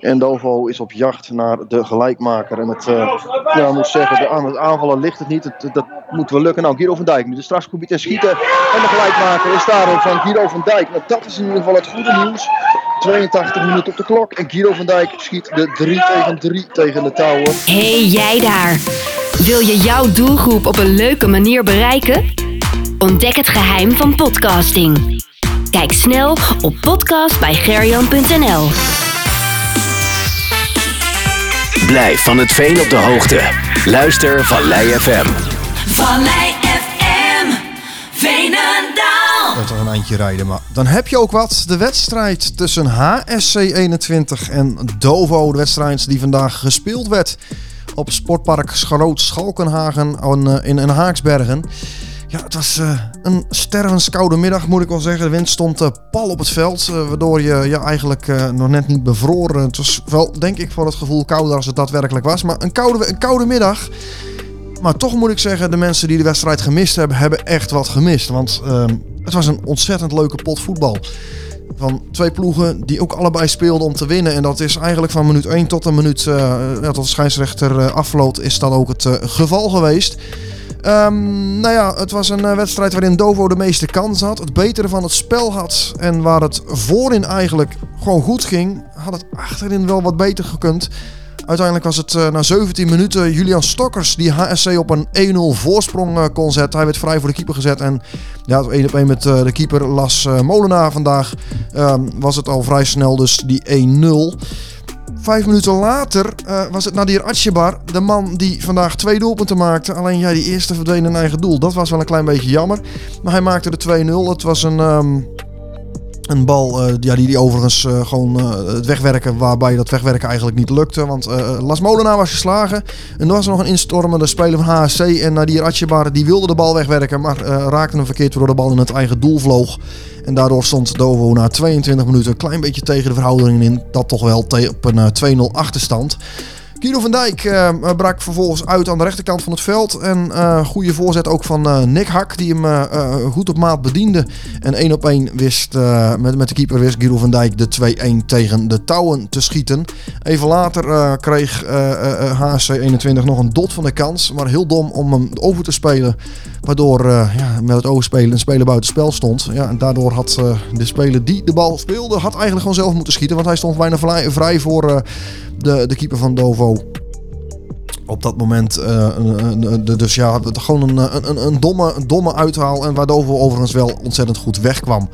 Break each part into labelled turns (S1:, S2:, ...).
S1: En Dovo is op jacht naar de gelijkmaker. En het, uh, ja, moet zeggen, de, aan het aanvallen ligt het niet. Dat moet wel lukken. Nou, Guido van Dijk nu de strafgebied en schieten. En de gelijkmaker is daar van Guido van Dijk. Nou, dat is in ieder geval het goede nieuws. 82 minuten op de klok. En Guido van Dijk schiet de 3 tegen 3 tegen de touwen.
S2: Hey jij daar! Wil je jouw doelgroep op een leuke manier bereiken? Ontdek het geheim van podcasting. Kijk snel op podcastbijgerjan.nl.
S3: Blijf van het veen op de hoogte. Luister Vallei FM.
S4: Vallei FM, Veenendaal.
S5: Dat toch een eindje rijden, maar dan heb je ook wat. De wedstrijd tussen HSC 21 en Dovo. De wedstrijd die vandaag gespeeld werd op Sportpark Schroot Schalkenhagen in, in Haaksbergen. Ja, het was uh, een stervenskoude middag, moet ik wel zeggen. De wind stond uh, pal op het veld, uh, waardoor je ja, eigenlijk nog net niet bevroren. Het was wel, denk ik, voor het gevoel kouder als het daadwerkelijk was. Maar een koude, een koude middag. Maar toch moet ik zeggen, de mensen die de wedstrijd gemist hebben, hebben echt wat gemist. Want ehm, het was een ontzettend leuke pot voetbal. Van twee ploegen die ook allebei speelden om te winnen. En dat is eigenlijk van minuut 1 tot een minuut, ja, tot de scheidsrechter afvloot, is dat ook het geval geweest. Um, nou ja, het was een uh, wedstrijd waarin Dovo de meeste kans had. Het betere van het spel had. En waar het voorin eigenlijk gewoon goed ging, had het achterin wel wat beter gekund. Uiteindelijk was het uh, na 17 minuten Julian Stokkers die HSC op een 1-0 voorsprong uh, kon zetten. Hij werd vrij voor de keeper gezet. En ja, 1 op 1 met de keeper Las Molenaar vandaag um, was het al vrij snel dus die 1-0. Vijf minuten later uh, was het Nadir Atjebar, de man die vandaag twee doelpunten maakte. Alleen ja, die eerste verdween een eigen doel. Dat was wel een klein beetje jammer. Maar hij maakte de 2-0. Het was een, um, een bal uh, ja, die, die overigens uh, gewoon het wegwerken, waarbij dat wegwerken eigenlijk niet lukte. Want Las Molenaar was geslagen. En er was nog een instormende speler van HSC. En Nadir Atjebar die wilde de bal wegwerken, maar raakte hem verkeerd waardoor de bal in het eigen doel vloog. En daardoor stond Dovo na 22 minuten een klein beetje tegen de verhoudingen in. Dat toch wel op een 2-0 achterstand. Guido van Dijk uh, brak vervolgens uit aan de rechterkant van het veld. En uh, goede voorzet ook van Nick Hak, die hem goed op maat bediende. En één op één wist, met, met de keeper wist Guido van Dijk de 2-1 tegen de touwen te schieten. Even later kreeg HSC 21 nog een dot van de kans. Maar heel dom om hem over te spelen. Waardoor ja, met het overspelen een speler buiten spel stond. Ja, en daardoor had de speler die de bal speelde, had eigenlijk gewoon zelf moeten schieten. Want hij stond bijna vrij voor de, de keeper van Dovo. Op dat moment, uh, dus ja, gewoon een, een, een, domme, een domme uithaal. En waardoor we overigens wel ontzettend goed wegkwam.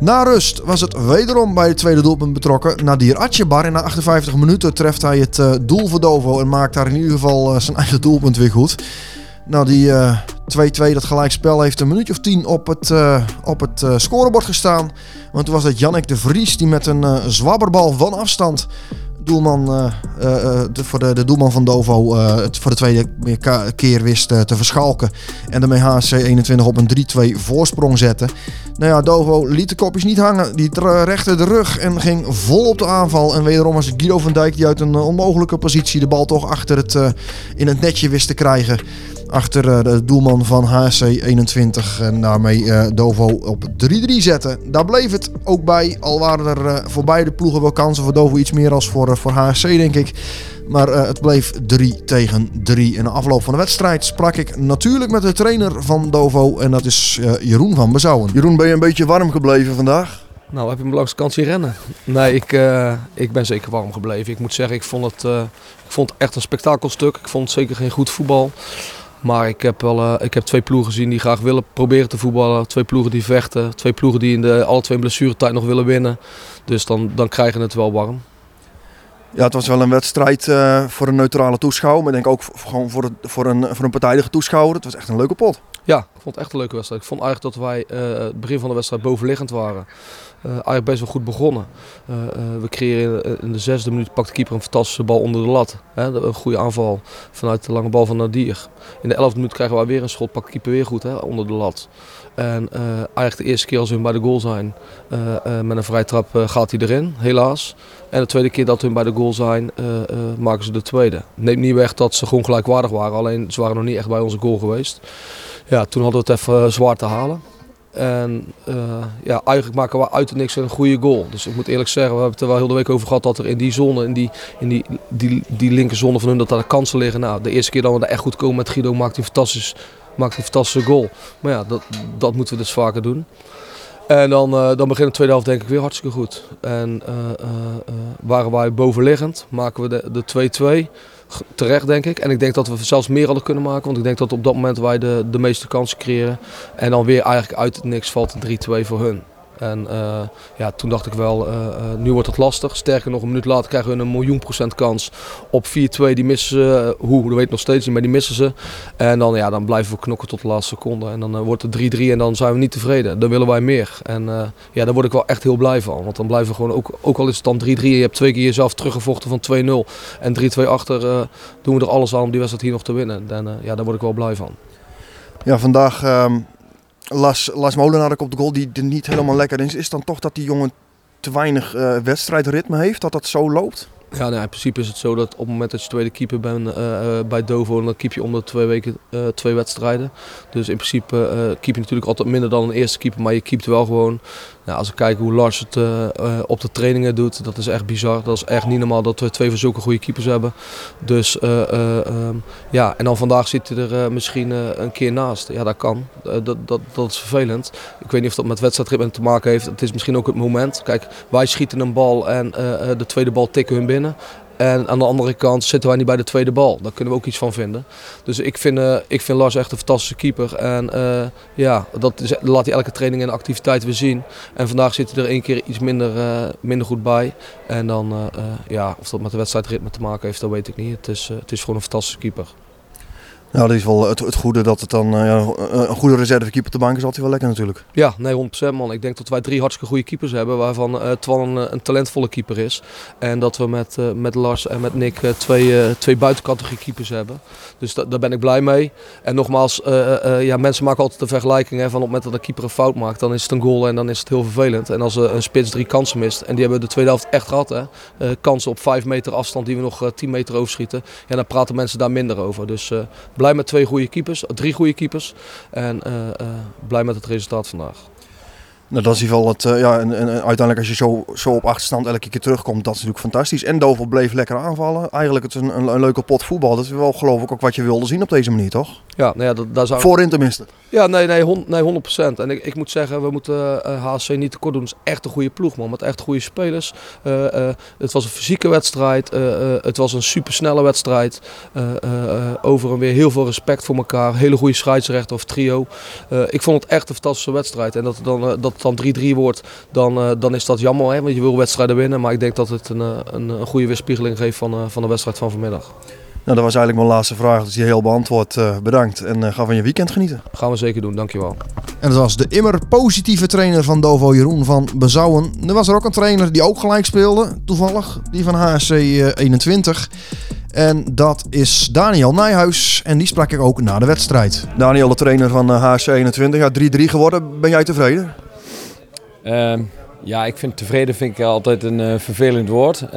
S5: Na rust was het wederom bij het tweede doelpunt betrokken. Nadir Atjebar. En na 58 minuten treft hij het uh, doel voor Dovo. En maakt daar in ieder geval zijn eigen doelpunt weer goed. Nou, die 2-2, dat gelijkspel, heeft een minuutje of tien op het, op het scorebord gestaan. Want toen was het Jannik de Vries die met een zwabberbal van afstand doelman, uh, uh, de, voor de, de, doelman van Dovo het voor de tweede keer wist te verschalken. En daarmee HC 21 op een 3-2 voorsprong zetten. Nou ja, Dovo liet de kopjes niet hangen. Die rechte de rug en ging vol op de aanval. En wederom was het Guido van Dijk die uit een onmogelijke positie de bal toch achter het, in het netje wist te krijgen achter uh, de doelman van HC 21. En daarmee uh, Dovo op 3-3 zetten. Daar bleef het ook bij. Al waren er voor beide ploegen wel kansen voor Dovo iets meer als voor, voor HSC, denk ik. Maar het bleef 3 tegen 3. In de afloop van de wedstrijd sprak ik natuurlijk met de trainer van Dovo. En dat is Jeroen van Bezouwen. Jeroen, ben je een beetje warm gebleven vandaag?
S6: Nou, heb je me langs de kant zien rennen? Nee, ik, uh, ik ben zeker warm gebleven. Ik moet zeggen, ik vond het, uh, ik vond het echt een spektakelstuk. Ik vond het zeker geen goed voetbal. Maar ik heb, wel, uh, ik heb twee ploegen gezien die graag willen proberen te voetballen. Twee ploegen die vechten. Twee ploegen die in de alle twee blessuretijd nog willen winnen. Dus dan, dan krijgen het wel warm.
S5: Ja, het was wel een wedstrijd uh, voor een neutrale toeschouwer. Maar ik denk ook gewoon voor, voor, een, voor een partijdige toeschouwer. Het was echt een leuke pot.
S6: Ja, ik vond het echt een leuke wedstrijd. Ik vond eigenlijk dat wij uh, het begin van de wedstrijd bovenliggend waren. Uh, eigenlijk best wel goed begonnen. Uh, we creëren in de zesde minuut pakt de keeper een fantastische bal onder de lat. Hè, een goede aanval vanuit de lange bal van Nadir. In de elfde minuut krijgen we weer een schot, pakt de keeper weer goed hè, onder de lat. En eigenlijk de eerste keer als we bij de goal zijn, met een vrije trap gaat hij erin, helaas. En de tweede keer dat we bij de goal zijn, maken ze de tweede. Neemt niet weg dat ze gewoon gelijkwaardig waren, alleen ze waren nog niet echt bij onze goal geweest. Ja, toen hadden we het even zwaar te halen. En uh, ja, eigenlijk maken we uit het niks een goede goal. Dus ik moet eerlijk zeggen, we hebben het er wel heel de week over gehad dat er in die zone, in die, in die, die, die linkerzone van hun, dat daar kansen liggen. Nou, de eerste keer dat we daar echt goed komen met Guido maakt hij fantastisch, maakt een fantastische goal. Maar ja, dat, dat moeten we dus vaker doen. En dan, uh, dan begint de tweede helft denk ik weer hartstikke goed. En waren wij bovenliggend, maken we de 2-2. Terecht denk ik. En ik denk dat we zelfs meer hadden kunnen maken. Want ik denk dat op dat moment wij de, de meeste kansen creëren. En dan weer eigenlijk uit niks valt 3-2 voor hun. En uh, ja, toen dacht ik wel, uh, uh, nu wordt het lastig. Sterker nog, een minuut later krijgen we een miljoen procent kans op 4-2. Die missen ze, hoe, dat weet ik nog steeds niet, maar die missen ze. En dan, ja, dan blijven we knokken tot de laatste seconde. En dan wordt het 3-3 en dan zijn we niet tevreden. Dan willen wij meer. En ja, daar word ik wel echt heel blij van. Want dan blijven we gewoon, ook, ook al is het dan 3-3, je hebt twee keer jezelf teruggevochten van 2-0 en 3-2 achter, doen we er alles aan om die wedstrijd hier nog te winnen. En ja, daar word ik wel blij van.
S5: Ja, vandaag... Um Las, Las Molenaar op de goal die er niet helemaal lekker is. Is dan toch dat die jongen te weinig uh, wedstrijdritme heeft? Dat dat zo loopt?
S6: Ja, nou, in principe is het zo dat op het moment dat je tweede keeper bent uh, uh, bij Dovo, dan keep je om de twee weken uh, twee wedstrijden. Dus in principe keep je natuurlijk altijd minder dan een eerste keeper, maar je keept wel gewoon. Nou, als we kijken hoe Lars het op de trainingen doet, dat is echt bizar. Dat is echt niet normaal dat we twee van zulke goede keepers hebben. Dus um, ja, en dan vandaag zit hij er misschien een keer naast. Ja, dat kan. dat, dat, dat is vervelend. Ik weet niet of dat met wedstrijdritme te maken heeft. Het is misschien ook het moment. Kijk, wij schieten een bal en de tweede bal tikken hun binnen. En aan de andere kant zitten wij niet bij de tweede bal. Daar kunnen we ook iets van vinden. Dus ik vind, uh, ik vind Lars echt een fantastische keeper. En uh, ja, dat laat hij elke training en activiteit weer zien. En vandaag zit hij er één keer iets minder, uh, minder goed bij. En dan, ja, of dat met de wedstrijdritme te maken heeft, dat weet ik niet. Het is, het is gewoon een fantastische keeper.
S5: Nou, dat is wel het, het goede dat het dan uh, ja, een goede reservekeeper op de bank is altijd wel lekker natuurlijk.
S6: Ja, nee, 100% man. Ik denk dat wij drie hartstikke goede keepers hebben, waarvan uh, Twan een, een, talentvolle keeper is. En dat we met, uh, met Lars en met Nick twee, twee buitencategorie keepers hebben. Dus da daar ben ik blij mee. En nogmaals, ja, mensen maken altijd de vergelijking hè, van op het moment dat een keeper een fout maakt, dan is het een goal en dan is het heel vervelend. En als een spits drie kansen mist, en die hebben we de tweede helft echt gehad, hè, kansen op vijf meter afstand die we nog 10 meter overschieten, ja, dan praten mensen daar minder over. Dus blij met twee goede keepers, drie goede keepers. En uh, uh, blij met het resultaat vandaag.
S5: Nou, dat is in ieder geval het. Uh, ja, en, en, uiteindelijk als je zo, zo op achterstand elke keer terugkomt, dat is natuurlijk fantastisch. En Dovel bleef lekker aanvallen. Eigenlijk het is een, een, een, leuke pot voetbal. Dat is wel geloof ik ook wat je wilde zien op deze manier, toch?
S6: Ja, nou ja, dat, daar zou...
S5: Voorin tenminste.
S6: Ja, nee, nee, hond, nee 100%. En ik, ik moet zeggen, we moeten uh, HC niet tekort doen. Het is echt een goede ploeg, man. Met echt goede spelers. Uh, het was een fysieke wedstrijd. het was een supersnelle wedstrijd. over en weer heel veel respect voor elkaar. Hele goede scheidsrechter of trio. ik vond het echt een fantastische wedstrijd. En dat dan... dat dan 3-3 wordt, dan, uh, dan is dat jammer. Hè? Want je wil wedstrijden winnen. Maar ik denk dat het een, een, een goede weerspiegeling geeft van, uh, van de wedstrijd van vanmiddag.
S5: Nou, dat was eigenlijk mijn laatste vraag. Dus die heel beantwoord. Uh, bedankt. En ga van je weekend genieten.
S6: Gaan we zeker doen. Dankjewel.
S5: En dat was de immer positieve trainer van Dovo, Jeroen van Bezouwen. Er was er ook een trainer die ook gelijk speelde. Toevallig. Die van HSC 21. En dat is Daniel Nijhuis. En die sprak ik ook na de wedstrijd. Daniel, de trainer van HSC 21. Ja, 3-3 geworden. Ben jij tevreden?
S7: Uh, ja, ik vind tevreden vind ik altijd een uh, vervelend woord. Uh,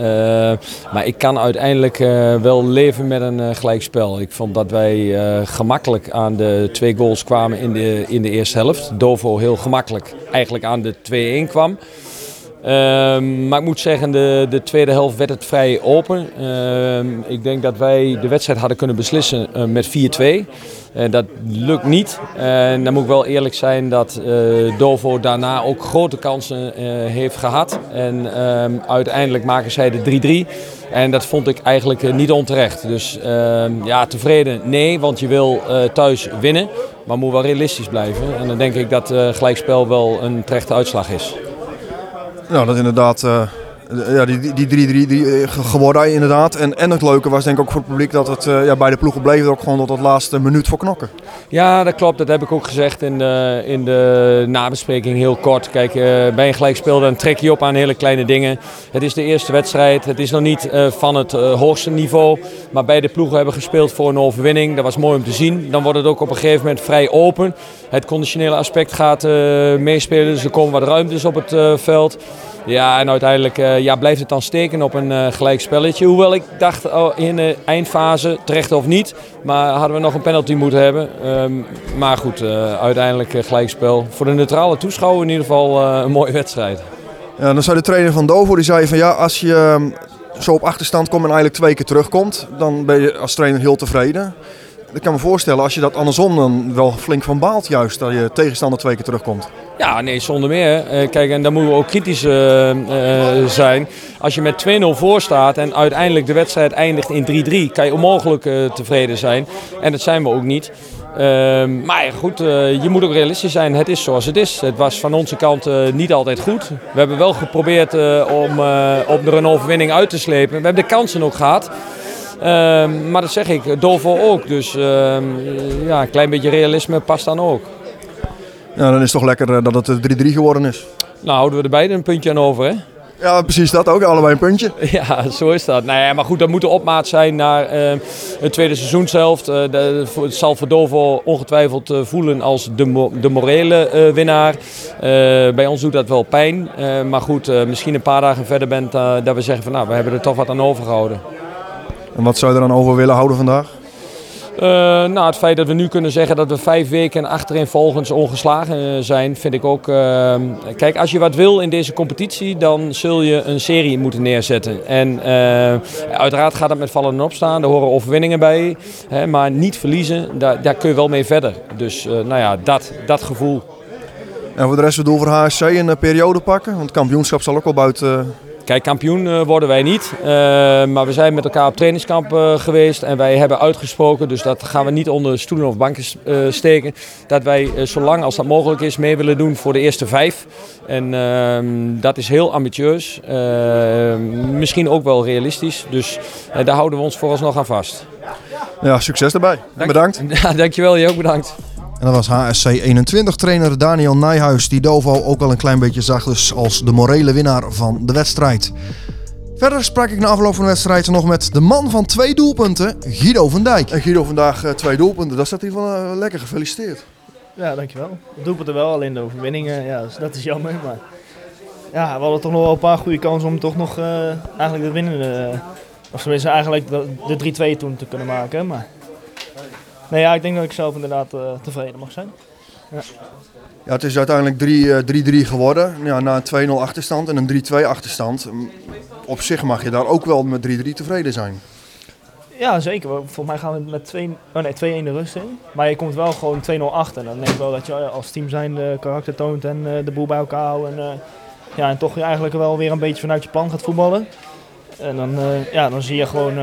S7: maar ik kan uiteindelijk uh, wel leven met een gelijkspel. Ik vond dat wij gemakkelijk aan de twee goals kwamen in de, in de eerste helft. Dovo heel gemakkelijk eigenlijk aan de 2-1 kwam. Ehm, maar ik moet zeggen, de, de tweede helft werd het vrij open. Ehm, ik denk dat wij de wedstrijd hadden kunnen beslissen met 4-2. Uh, dat lukt niet. En dan moet ik wel eerlijk zijn dat uh, Dovo daarna ook grote kansen heeft gehad. En uh, uiteindelijk maken zij de 3-3. En dat vond ik eigenlijk niet onterecht. Dus ehm, ja, tevreden nee, want je wil thuis winnen. Maar moet wel realistisch blijven. En dan denk ik dat gelijkspel wel een terechte uitslag is.
S5: Nou, dat inderdaad ja, die 3-3 geworden inderdaad. En, en het leuke was denk ik ook voor het publiek dat het uh, ja, bij de ploegen bleef ook gewoon tot het laatste minuut voor knokken.
S7: Ja, dat klopt. Dat heb ik ook gezegd in de, in de nabespreking heel kort. Kijk, uh, bij een gelijkspel dan trek je op aan hele kleine dingen. Het is de eerste wedstrijd. Het is nog niet van het hoogste niveau. Maar beide ploegen hebben gespeeld voor een overwinning. Dat was mooi om te zien. Dan wordt het ook op een gegeven moment vrij open. Het conditionele aspect gaat meespelen. Dus er komen wat ruimtes op het veld. Ja, en uiteindelijk eh, ja, blijft het dan steken op een uh, gelijk spelletje. Hoewel ik dacht oh, in de eindfase, terecht of niet, maar hadden we nog een penalty moeten hebben. Ehm, maar goed, uh, uiteindelijk gelijkspel. Voor de neutrale toeschouwer in ieder geval een mooie wedstrijd.
S5: Ja, dan zei de trainer van Dovo, die zei van ja, als je ehm, zo op achterstand komt en eigenlijk twee keer terugkomt, dan ben je als trainer heel tevreden. Ik kan me voorstellen, als je dat andersom dan wel flink van baalt juist, dat je tegenstander twee keer terugkomt.
S7: Ja, nee, zonder meer. Uh, kijk, en dan moeten we ook kritisch uh, uh, zijn. Als je met 2-0 voor staat en uiteindelijk de wedstrijd eindigt in 3-3, kan je onmogelijk tevreden zijn. En dat zijn we ook niet. Ehm, maar goed, je moet ook realistisch zijn. Het is zoals het is. Het was van onze kant niet altijd goed. We hebben wel geprobeerd om op er een overwinning uit te slepen. We hebben de kansen ook gehad. Ehm, maar dat zeg ik, Dolvo ook. Dus ehm, ja, een klein beetje realisme past dan ook.
S5: Ja, dan is het toch lekker eh, dat het 3-3 geworden is.
S7: Nou, houden we er beide een puntje aan over, hè?
S5: Ja, precies dat ook. Allebei een puntje.
S7: Ja, zo is dat. Nou ja, maar goed, dat moet de opmaat zijn naar uh, het tweede seizoenshelft. Uh, de, het zal Verdolvo ongetwijfeld uh, voelen als de, mo de morele winnaar. bij ons doet dat wel pijn. maar goed, misschien een paar dagen verder bent dat we zeggen van nou, we hebben er toch wat aan overgehouden.
S5: En wat zou je er dan over willen houden vandaag?
S7: Uh, nou, het feit dat we nu kunnen zeggen dat we vijf weken achtereenvolgens ongeslagen eh, zijn, vind ik ook. Uh, kijk, als je wat wil in deze competitie, dan zul je een serie moeten neerzetten. En uh, uiteraard gaat dat met vallen en opstaan, daar horen overwinningen bij. Hè, maar niet verliezen, daar, daar kun je wel mee verder. Dus nou ja, dat, dat gevoel.
S5: En voor de rest, we doen voor HSC een periode pakken? Want het kampioenschap zal ook wel buiten
S7: Kijk, kampioen uh, worden wij niet. Uh, maar we zijn met elkaar op trainingskamp uh, geweest. En wij hebben uitgesproken, dus dat gaan we niet onder stoelen of banken steken. Dat wij zolang als dat mogelijk is mee willen doen voor de eerste vijf. En ehm, dat is heel ambitieus. misschien ook wel realistisch. Dus daar houden we ons vooralsnog aan vast.
S5: Ja, succes daarbij. Dank, bedankt.
S7: Ja, dankjewel. Je ook bedankt.
S5: En dat was HSC 21-trainer Daniel Nijhuis, die Dovo ook al een klein beetje zag dus als de morele winnaar van de wedstrijd. Verder sprak ik na afloop van de wedstrijd nog met de man van twee doelpunten, Guido van Dijk. En Guido vandaag uh, twee doelpunten, dat staat hier van uh, lekker gefeliciteerd.
S8: Ja, dankjewel. De doelpunten wel, alleen de overwinningen, ja, dus dat is jammer. Maar ja, we hadden toch nog wel een paar goede kansen om toch nog uh, eigenlijk de winnende, of tenminste eigenlijk de, de 3-2 toen te kunnen maken. Maar Nee, ja, ik denk dat ik zelf inderdaad uh, tevreden mag zijn. Ja.
S5: ja, het is uiteindelijk 3-3 uh, geworden. Ja, na een 2-0 achterstand en een 3-2 achterstand. Op zich mag je daar ook wel met 3-3 tevreden zijn.
S8: Ja, zeker. Volgens mij gaan we met 2, oh nee, 2-1 de rust in. Maar je komt wel gewoon 2-0 achter. En dan denk ik wel dat je als team zijn de karakter toont en uh, de boel bij elkaar houdt. En, uh, ja, en toch eigenlijk wel weer een beetje vanuit je plan gaat voetballen. En dan, uh, ja, dan zie je gewoon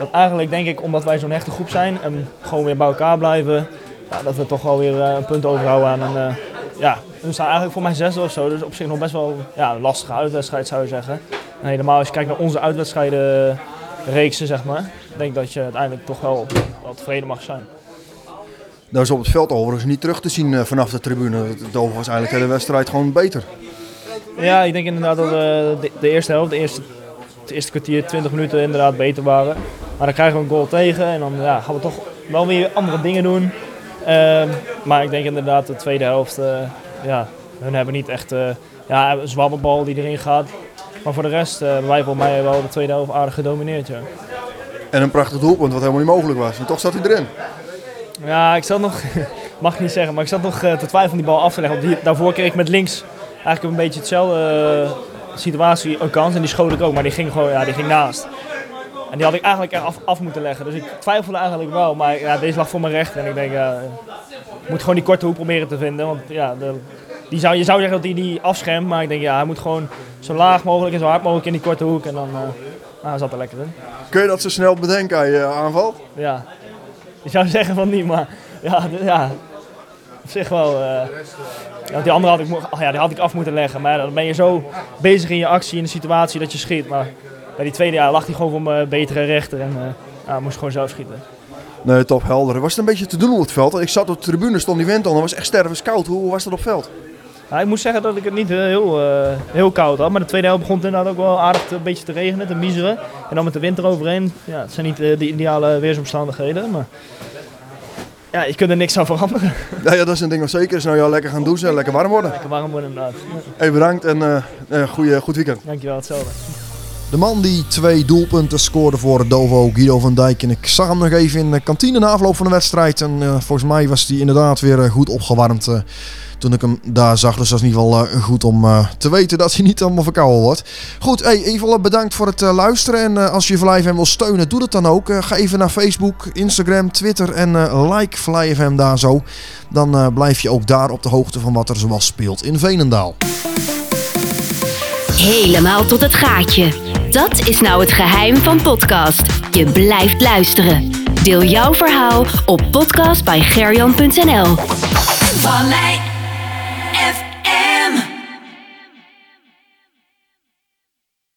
S8: dat eigenlijk denk ik, omdat wij zo'n hechte groep zijn en gewoon weer bij elkaar blijven, ja, dat we toch wel weer uh, een punt overhouden aan een, uh, ja, we staan eigenlijk voor mij zesde of zo. Dus op zich nog best wel ja, een lastige uitwedstrijd zou je zeggen. En helemaal als je kijkt naar onze uitwedstrijden reeksen, zeg maar, denk dat je uiteindelijk toch wel, wel tevreden mag zijn.
S5: Dat is op het veld overigens niet terug te zien uh, vanaf de tribune. Het was eigenlijk de hele wedstrijd gewoon beter.
S8: Ja, ik denk inderdaad dat we de, de eerste helft, de eerste het eerste kwartier, 20 minuten inderdaad beter waren. Maar dan krijgen we een goal tegen en dan ja, gaan we toch wel weer andere dingen doen. Uh, maar ik denk inderdaad de tweede helft, uh, ja, hun hebben niet echt uh, ja, een zwabbelbal die erin gaat. Maar voor de rest hebben wij voor mij wel de tweede helft aardig gedomineerd. Ja.
S5: En een prachtig doelpunt wat helemaal niet mogelijk was. En toch zat hij erin.
S8: Ja, ik zat nog, mag ik niet zeggen, maar ik zat nog te twijfelen om die bal af te leggen. Want daarvoor kreeg ik met links eigenlijk een beetje hetzelfde situatie een kans en die schoot ik ook, maar die ging gewoon ja, die ging naast. En die had ik eigenlijk af, af moeten leggen. Dus ik twijfelde eigenlijk wel, maar ja, deze lag voor mijn recht. En ik denk, ja, ik moet gewoon die korte hoek proberen te vinden. Want ja, de, die zou, je zou zeggen dat hij die afschermt, maar ik denk, ja, hij moet gewoon zo laag mogelijk en zo hard mogelijk in die korte hoek. En dan uh, nou, zat er lekker in.
S5: Kun je dat zo snel bedenken aan je aanval?
S8: Ja, je zou zeggen van niet, maar ja, ja op zich wel. Uh, ja, die andere had ik, oh ja, die had ik af moeten leggen. Maar dan ben je zo bezig in je actie, in de situatie dat je schiet. Maar bij die tweede jaar lag hij gewoon voor mijn betere rechter en uh, ja, moest gewoon zelf schieten.
S5: Nee, top helder. Was het een beetje te doen op het veld? Ik zat op de tribune, stond die wind aan, het was echt stervenskoud. Hoe was dat op het veld?
S8: Ik moet zeggen dat ik het niet heel, uh, heel koud had. Maar de tweede helft begon het inderdaad ook wel aardig een beetje te regenen, te miseren. En dan met de wind eroverheen. Ja, het zijn niet uh, de ideale weersomstandigheden. Maar ja, je kunt er niks aan veranderen.
S5: Ja, ja, dat is een ding wat zeker is. Nou ja, lekker gaan douchen en lekker warm worden.
S8: Lekker warm worden inderdaad.
S5: Hey, bedankt en eh eh, goeie, goed weekend.
S8: Dankjewel, hetzelfde.
S5: De man die twee doelpunten scoorde voor Dovo, Guido van Dijk. En ik zag hem nog even in de kantine na afloop van de wedstrijd. En eh, volgens mij was hij inderdaad weer eh, goed opgewarmd eh, toen ik hem daar zag. Dus dat is in ieder geval goed om te weten dat hij niet allemaal verkouden wordt. Goed, hey, even bedankt voor het luisteren. En als je Fly FM wil steunen, doe dat dan ook. Ga even naar Facebook, Instagram, Twitter en like Fly FM daar zo. Dan blijf je ook daar op de hoogte van wat er zoal speelt in Veenendaal.
S2: Helemaal tot het gaatje. Dat is nou het geheim van podcast. Je blijft luisteren. Deel jouw verhaal op podcast bij gerjan.nl.
S4: Vallei